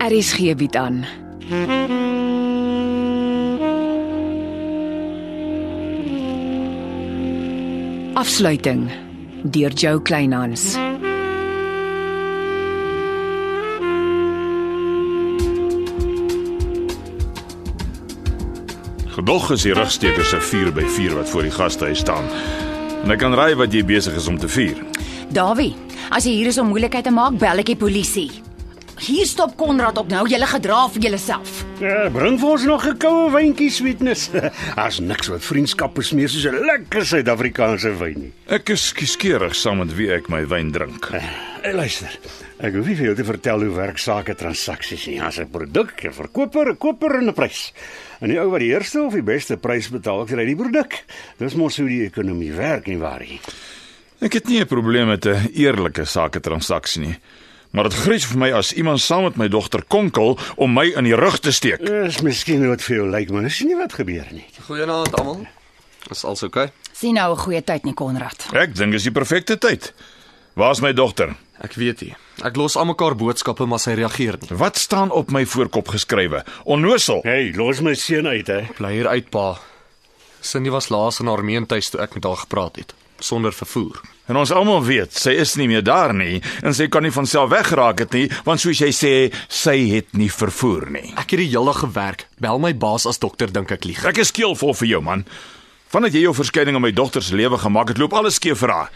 RSG bied aan. Afsluiting deur Jo Kleinhans. Gedog is die rugsteker se 4 by 4 wat voor die gastehuis staan. En ek kan raai wat jy besig is om te vier. Dawie, as jy hier is om moeilikheid te maak, bel ek die polisie. Hier stop Konrad op nou, julle gedra vir julleself. Ja, bring vir ons nog 'n koue wyntjie sweetness. Daar's niks wat vriendskap besmeer soos 'n lekker Suid-Afrikaanse wyn nie. Ek is kieskeurig saam met wie ek my wyn drink. Hey, luister. Ek hoef nie vir jou te vertel hoe werk sake transaksies nie. As 'n produk, 'n verkoper, 'n koper en 'n prys. En die ou wat die eerste of die beste prys betaal, kry die produk. Dis mos hoe die ekonomie werk nie waar nie. Ek het nie 'n probleem met 'n eerlike sake transaksie nie. Maar dit grys vir my as iemand saam met my dogter konkel om my in die rug te steek. Dis miskien wat vir jou lyk, maar dis nie wat gebeur nie. Goeienaand almal. Is alles oukei? Okay? Sien nou 'n goeie tyd nie Konrad. Ek dink dis die perfekte tyd. Waar's my dogter? Ek weet nie. Ek los almekaar boodskappe maar sy reageer nie. Wat staan op my voorkop geskrywe? Onnosel. Hey, los my seun uit hè. Bly hier uit pa. Cindy was laas in haar meentuis toe ek met haar gepraat het sonder vervoer. En ons almal weet, sy is nie meer daar nie en sy kan nie van self weggeraak het nie, want soos jy sê, sy het nie vervoer nie. Ek het die hele dag gewerk. Bel my baas as dokter dink ek lieg. Ek is skeelvol vir jou man. Vandat jy jou verskyning in my dogter se lewe gemaak het, loop alles skeef vir haar.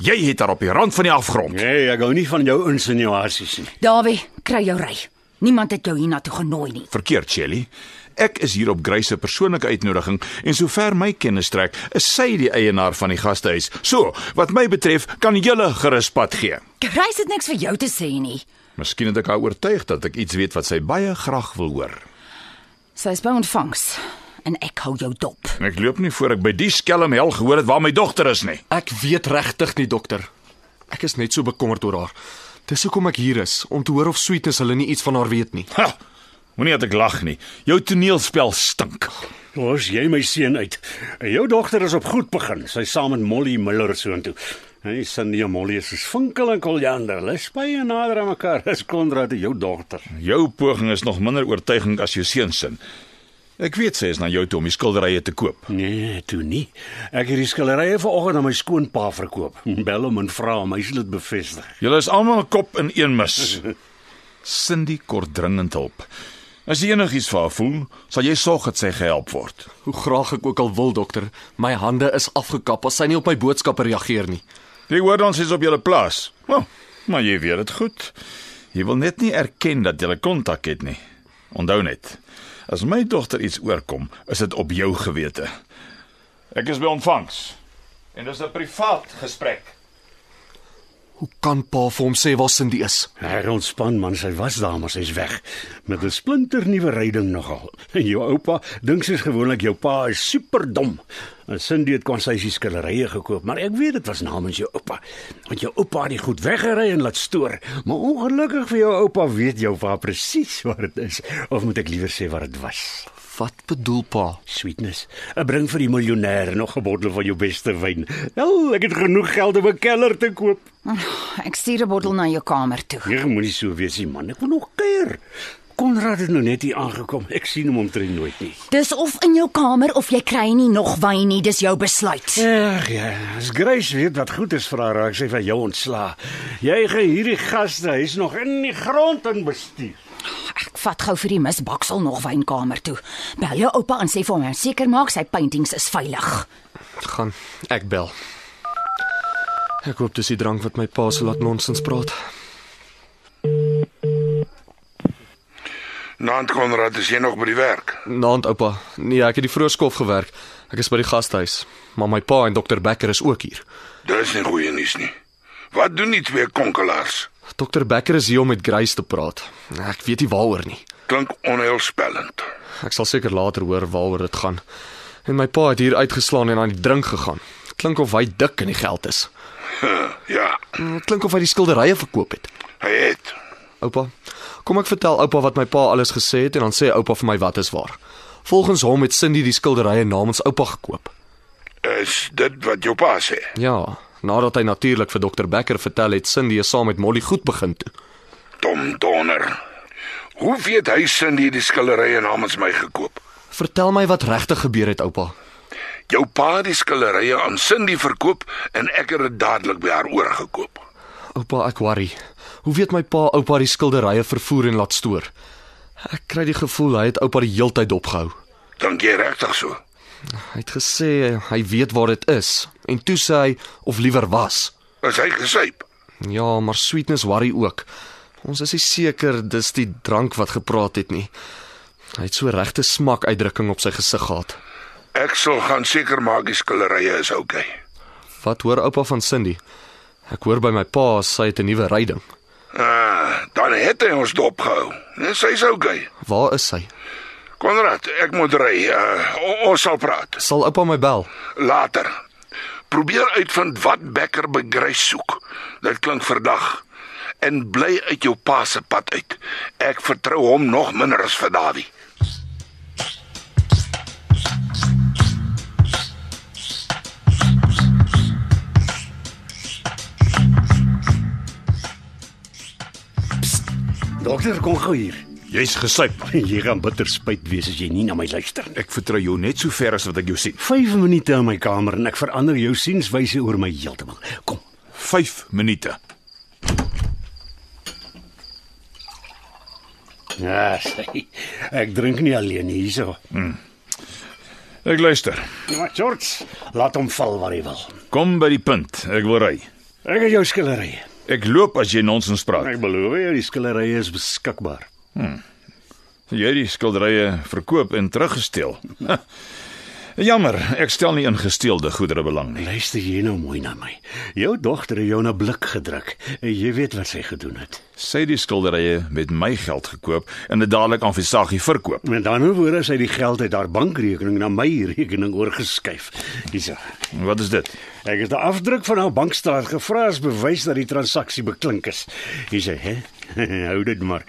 Jy het haar op die rand van die afgrond. Nee, ek hou nie van jou insinuasies nie. Dawie, kry jou ry. Niemand het jou hiernatoe genooi nie. Verkeerd, Shelly. Ek is hier op Grace se persoonlike uitnodiging en sover my kennis strek, is sy die eienaar van die gastehuis. So, wat my betref, kan julle gerus pad gee. Grys het niks vir jou te sê nie. Miskien het ek haar oortuig dat ek iets weet wat sy baie graag wil hoor. Sy is by ontvangs en ek hou jou dop. Ek loop nie voor ek by die skelm hel gehoor het waar my dogter is nie. Ek weet regtig nie dokter. Ek is net so bekommerd oor haar. Dis hoekom ek hier is om te hoor of Sweetness hulle nie iets van haar weet nie. Ha! Moenie dat ek lag nie. Jou toneelspel stink. Los jy my seun uit. En jou dogter is op goed begin. Sy saam met Molly Miller soontoe. Hy Cindy en Molly is soos vinkel en koljander. Hulle spy nader aan mekaar. Dis Konrad en jou dogter. Jou poging is nog minder oortuigend as jou seun se. Ek weet sy is na jou toe om die skilderye te koop. Nee, toe nie. Ek het die skilderye vanoggend aan my skoonpa verkoop. Bel hom en vra hom, hy sal dit bevestig. Julle is almal kop in een mis. Cindy kort dringend hulp. As jy enigiets vir haar voel, sal jy sorg dat sy gehelp word. Hoe graag ek ook al wil dokter, my hande is afgekap as sy nie op my boodskappe reageer nie. Jy hoor ons is op julle plaas. Wel, maar jy weet dit goed. Jy wil net nie erken dat jy kontak het nie. Onthou net, as my dogter iets oorkom, is dit op jou gewete. Ek is by ontvangs. En dis 'n privaat gesprek. Hoe kan pa vir hom sê waar Cindy is? Hy ontspan man, sy was daar, maar sy's weg met 'n splinter nuwe ryding nogal. En jou oupa dink soos gewoonlik jou pa is super dom. En Cindy het kon sy skillerye gekoop, maar ek weet dit was namens jou oupa. Want jou oupa het dit goed weggery en laat stoor. Maar ongelukkig vir jou oupa weet jou pa presies waar dit is, of moet ek liewer sê waar dit was. Wat bedoel pa? Sweetness. Ek bring vir die miljonêr nog 'n bottel van jou beste wyn. Wel, ek het genoeg geld om 'n keller te koop. Ek stuur 'n bottel na jou kamer toe. Jy moenie so wees nie, man. Ek wil nog kuier. Konrad het nou net hier aangekom. Ek sien hom omtrent nooit nie. Dis of in jou kamer of jy kry nie nog wyn nie, dis jou besluit. Ag ja, as Grace weet wat goed is vir haar, raak sy van jou ontsla. Jy gaan hierdie gaste huis nog in die grond in bestuur. Vat gou vir die misbaksel nog wynkamer toe. Bel jou oupa en sê vir hom seker maak sy paintings is veilig. Gaan ek bel. Ek hoop dis die drank wat my pa se laat nonsens praat. Naand Konrad, is jy nog by die werk? Naand oupa. Nee, ek het die vroeë skof gewerk. Ek is by die gastehuis, maar my pa en dokter Becker is ook hier. Dis nie goeie nuus nie. Wat doen die twee konkelaars? Dokter Becker is hier om met Grace te praat. Ek weet nie waaroor nie. Klink onheilspellend. Ek sal seker later hoor waaroor dit gaan. En my pa het hier uitgeslaan en aan die drink gegaan. Klink of hy dik in die geld is. Ja, Dit klink of hy die skilderye verkoop het. hy het. Oupa, kom ek vertel oupa wat my pa alles gesê het en dan sê oupa vir my wat is waar. Volgens hom het Cindy die skilderye namens oupa gekoop. Is dit wat jou pa sê? Ja, nadat hy natuurlik vir dokter Becker vertel het Cindy is saam met Molly goed begin toe. Dom donor. Hoe weet hy Cindy die skillerye namens my gekoop? Vertel my wat regtig gebeur het, oupa. Jou pa het die skillerye aan Cindy verkoop en ek het dit dadelik by haar oorgekoop. Oupa, ek worry. Hoe weet my pa oupa die skilderye vervoer en laat stoor? Ek kry die gevoel hy het oupa die heeltyd opgehou. Dink jy regtig so? Hy het gesê hy weet waar dit is en toe sê hy of liewer was. Is hy gesyp? Ja, maar sweetness worry ook. Ons is nie seker dis die drank wat gepraat het nie. Hy het so regte smak uitdrukking op sy gesig gehad. Ek sal gaan seker maak die skillerye is oukei. Okay. Wat hoor oupa van Cindy? Ek hoor by my pa sy het 'n nuwe ryding. Ah, dan het hy ons dopgehou. Sy's oukei. Okay. Waar is sy? Konrad, ek moet ry. Uh, ons sal praat Sal oupa my bel? later. Probeer uitvind wat Becker by Grace soek. Dit klink verdag. En bly uit jou pa se pad uit. Ek vertrou hom nog minder as vir Dawie. Dokter, kom gou hier. Jy's gesyp. Jy gaan bitter spyt wees as jy nie na my luister nie. Ek vertrou jou net so ver as wat ek jou sien. 5 minute in my kamer en ek verander jou sienswyse oor my heeltemal. Kom. 5 minute. Ja, sê. Ek drink nie alleen hierso. Ek luister. Maar George, laat hom val waar hy wil. Kom by die punt. Ek wil ry. Ek het jou skillery. Ek loop as jy nonsens praat. Ek beloof jou, die skillery is beskikbaar. Jy het die skilderye verkoop en teruggesteel. Jammer, ek stel nie in gesteelde goedere belang nie. Luister jy nou mooi na my. Jou dogter het jou na blik gedruk. Jy weet wat sy gedoen het. Sy die skilderye met my geld gekoop en dit dadelik aan Visagie verkoop. Met ander woorde, sy het die geld uit haar bankrekening na my rekening oorgeskuif. Hierso. Wat is dit? Ek het 'n afdruk van haar bankstaat gevra as bewys dat die transaksie beklink is. Hy sê, "Hè, hou dit maar.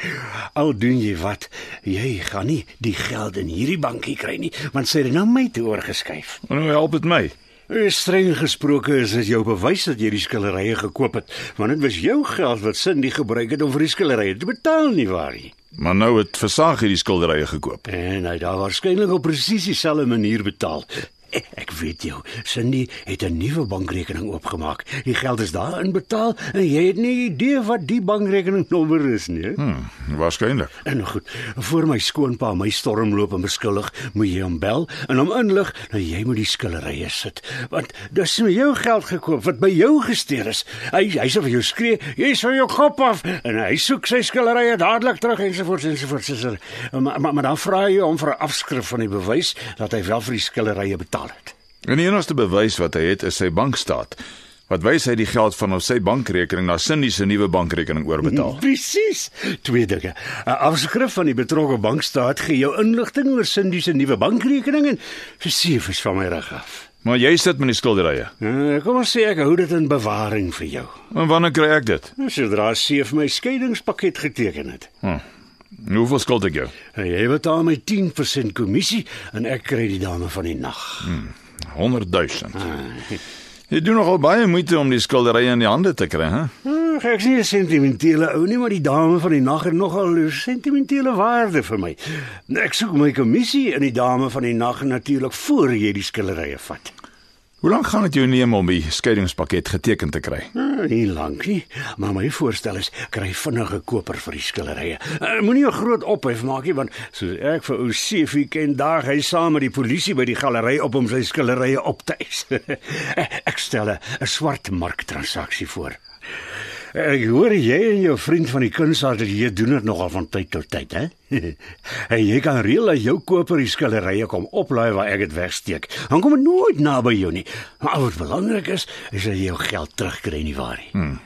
Al doen jy wat, jy gaan nie die geld in hierdie bankie kry nie, want sy het dit na my toe oorgeskuif." En hoe help dit my? Eh, Streng gesproke is dit jou bewys dat jy die skillerye gekoop het, want dit was jou geld wat Cindy gebruik het om vir die skillerye te betaal nie waar nie. Maar nou het Visagie die skilderye gekoop. En hy het daar waarskynlik op presies dieselfde manier betaal. Ek, weet jou, Cindy het 'n nuwe bankrekening oopgemaak. Die geld is daarin betaal en jy het nie idee wat die bankrekeningnommer is nie. Hm, waarskynlik. En goed, voor my skoonpa my stormloop en beskuldig, moet jy hom bel en hom inlig dat jy moet die skillerye sit, want dis met jou geld gekoop wat by jou gesteel is. Hy hy sê vir jou skree, jy's van jou kop af en hy soek sy skillerye dadelik terug ensovoorts ensovoorts. ensovoorts. Maar, maar maar dan vra jy hom vir 'n afskrif van die bewys dat hy wel vir die skillerye betaal het. En die enigste bewys wat hy het is sy bankstaat. Wat wys hy die geld van op sy bankrekening na Cindy se nuwe bankrekening oorbetaal. Presies. Twee dinge. 'n Afskrif van die betrokke bankstaat gee jou inligting oor Cindy se nuwe bankrekening en verseef is van my rug af. Maar jy sit met die skilderye. Uh, kom ons sê ek hou dit in bewaring vir jou. En wanneer kry ek dit? Sodra Seef my skeiingspakket geteken het. Hoeveel skuld ek jou? En jy betaal my 10% kommissie en ek kry die dame van die nag. 100 000. Jy doen nogal baie moeite om die skilderye in die hande te kry, hè? Ag, ek is nie 'n sentimentele ou nie, maar die dame van die nag het nogal 'n sentimentele waarde vir my. Ek soek my kommissie in die dame van die nag natuurlik voor jy die skillerye vat. Hoe lank gaan dit jou neem om die skeidingspakket geteken te kry? Ah, nie lank nie, maar my voorstel is kry vinnige koper vir die skillerye. Uh, Moenie 'n groot ophef maak nie want soos ek vir ou Seefie ken, daag hy saam met die polisie by die galery op om sy skillerye op te eis. ek stel 'n swart mark transaksie voor. Ek hoor jy en jou vriend van die kunsatelier doen dit nogal van tyd tot tyd, hè? en jy kan reël dat jou koper die skillerye kom oplaai waar ek dit wegsteek. Dan kom dit nooit naby jou nie. Maar wat belangrik is, is dat jy jou geld terugkry nie waar nie. Hmm.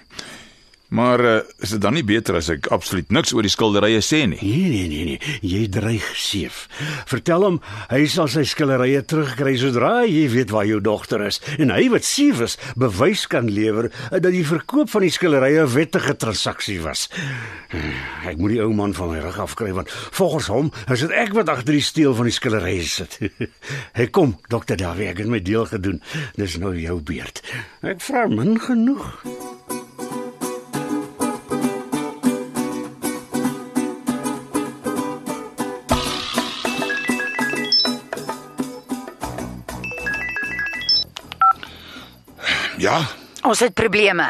Maar uh, is dit dan nie beter as ek absoluut niks oor die skilderye sê nie? Nee nee nee nee, jy dreig seef. Vertel hom hy sal sy skillerye terugkry sodra jy weet waar jou dogter is en hy wat seef is, bewys kan lewer eh, dat die verkoop van die skillerye 'n wettige transaksie was. Ek moet die ou man van my rug afkry want volgens hom is dit ek wat agter die steel van die skillerye sit. Hy kom, dokter Davie, ek het my deel gedoen. Dis nou jou beurt. Ek vra min genoeg. Ja, Ons het probleme.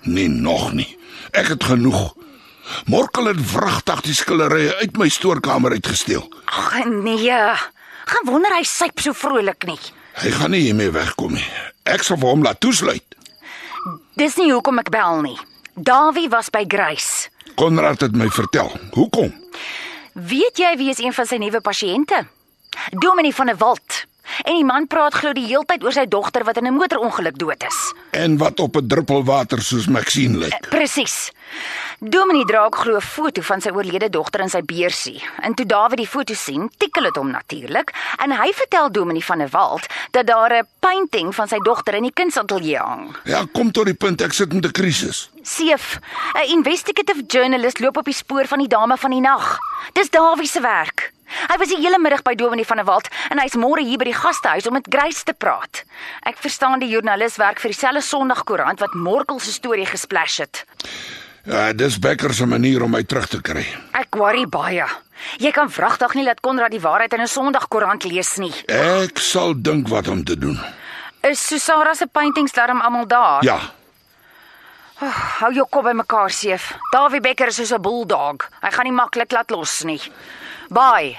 nee nog nie. Ek het genoeg. Morkel het vragtig die skillerye uit my stoorkamer uitgesteel. Ag nee. Gaan wonder hy syp so vrolik nie. Hy gaan nie hiermee wegkom nie. Ek sal vir hom laat toesluit. Dis nie hoekom ek bel nie. Dawie was by Grace. Konrad het my vertel. Hoekom? Weet jy wie is een van sy nuwe pasiënte? Dominee van der Walt. En die man praat glo die heeltyd oor sy dogter wat in 'n motorongeluk dood is. En wat op 'n druppel water soos Maxine lyk. Presies. Dominee dra ook glo 'n foto van sy oorlede dogter in sy beursie. En toe Dawie die foto sien, tikkel dit hom natuurlik, en hy vertel Dominee van der Walt dat daar 'n painting van sy dogter in die kunsatelier hang. Ja, kom tot die punt ek sit met 'n krisis. Seef, 'n investigative journalist loop op die spoor van die dame van die nag. Dis Dawie se werk. Hy was die hele middag by Dominee van der Walt en hy's môre hier by die gastehuis om met Grace te praat. Ek verstaan die joernalis werk vir dieselfde Sondagkoerant wat Morkel se storie gesplash het. Ja, dis Becker se manier om my terug te kry. Ek worry baie. Jy kan vragtig nie laat Konrad die waarheid in 'n Sondagkoerant lees nie. Ek sal dink wat om te doen. Is Susara se paintings darm almal daar? Ja, Hou jou kop bymekaar, Seef. Dawie Becker is soos 'n bulldog. Hy gaan nie maklik laat los nie. Bye.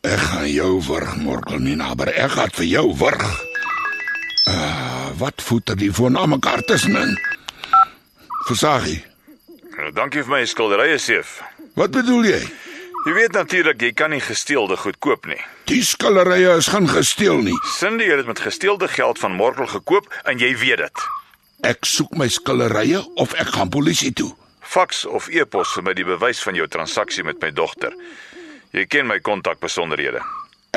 ek gaan jou wurg, Morkel nie naby. Ek gaan vir jou wurg. Uh, wat voet er die voor na mekaar tussenin? Versagie. Nou, dankie vir my skilderye seef. Wat bedoel jy? Jy weet natuurlik jy kan nie gesteelde goed koop nie. Die skillerye is gaan gesteel nie. Cindy het dit met gesteelde geld van Morkel gekoop en jy weet dit. Ek soek my skillerye of ek gaan polisie toe. Faks of e-pos vir my die bewys van jou transaksie met my dogter. Jy ken my kontakbesonderhede.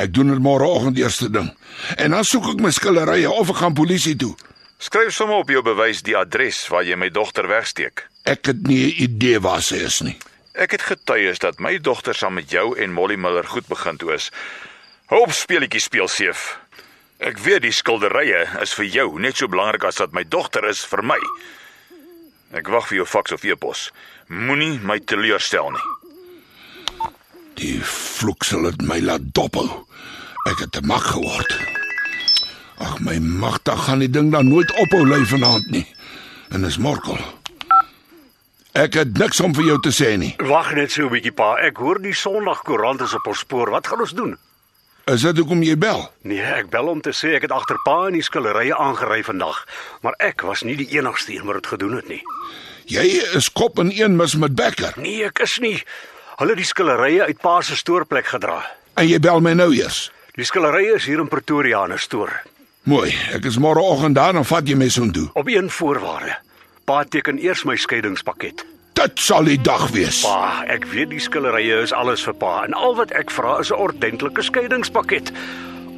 Ek doen dit môreoggend eerste ding. En dan soek ek my skillerye of ek gaan polisie toe. Skryf sommer op jou bewys die adres waar jy my dogter wegsteek. Ek het nie 'n idee waar sy is nie. Ek het getuies dat my dogter saam met jou en Molly Miller goed begin toe is. Hoop speletjie speel seef. Ek weet die skilderye is vir jou net so belangrik as dat my dogter is vir my. Ek wag vir jou faks of e-pos. Moenie my teleurstel nie. Die vloek sal dit my laat dophou. Ek het te mak geword. Ag my magtig gaan die ding dan nooit ophou lê vanaand nie. En is Morkel. Ek het niks om vir jou te sê nie. Wag net so 'n bietjie pa. Ek hoor die Sondagkoerant is op ons spoor. Wat gaan ons doen? Is dit hoekom jy bel? Nee, ek bel om te sê ek het agter pa in die skillerye aangery vandag, maar ek was nie die enigste een wat dit gedoen het nie. Jy is kop in een mis met Becker Nee, ek is nie. Hulle het die skillerye uit pa se stoorplek gedra. en jy bel my nou eers. Die skillerye is hier in Pretoria in 'n stoor. Mooi, ek is môreoggend daar en vat jy my soontoe. Op een voorwaarde. Pa teken eers my skeidingspakket. Dit sal die dag wees. Pa, ek weet die skillerye is alles vir pa en al wat ek vra is 'n ordentlike skeidingspakket.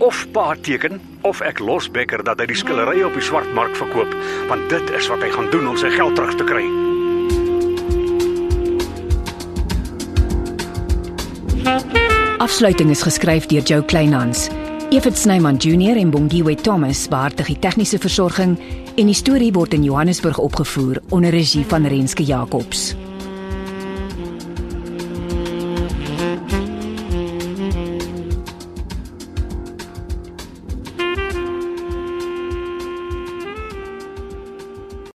Of pa teken of ek los Becker dat hy die skillerye op die swartmark verkoop, want dit is wat hy gaan doen om sy geld terug te kry. Afsluiting is geskryf deur Jo Kleinhans. Evit Snyman Junior en Bongwe Thomas beheer die tegniese versorging en die storie word in Johannesburg opgevoer onder regie van Renske Jacobs.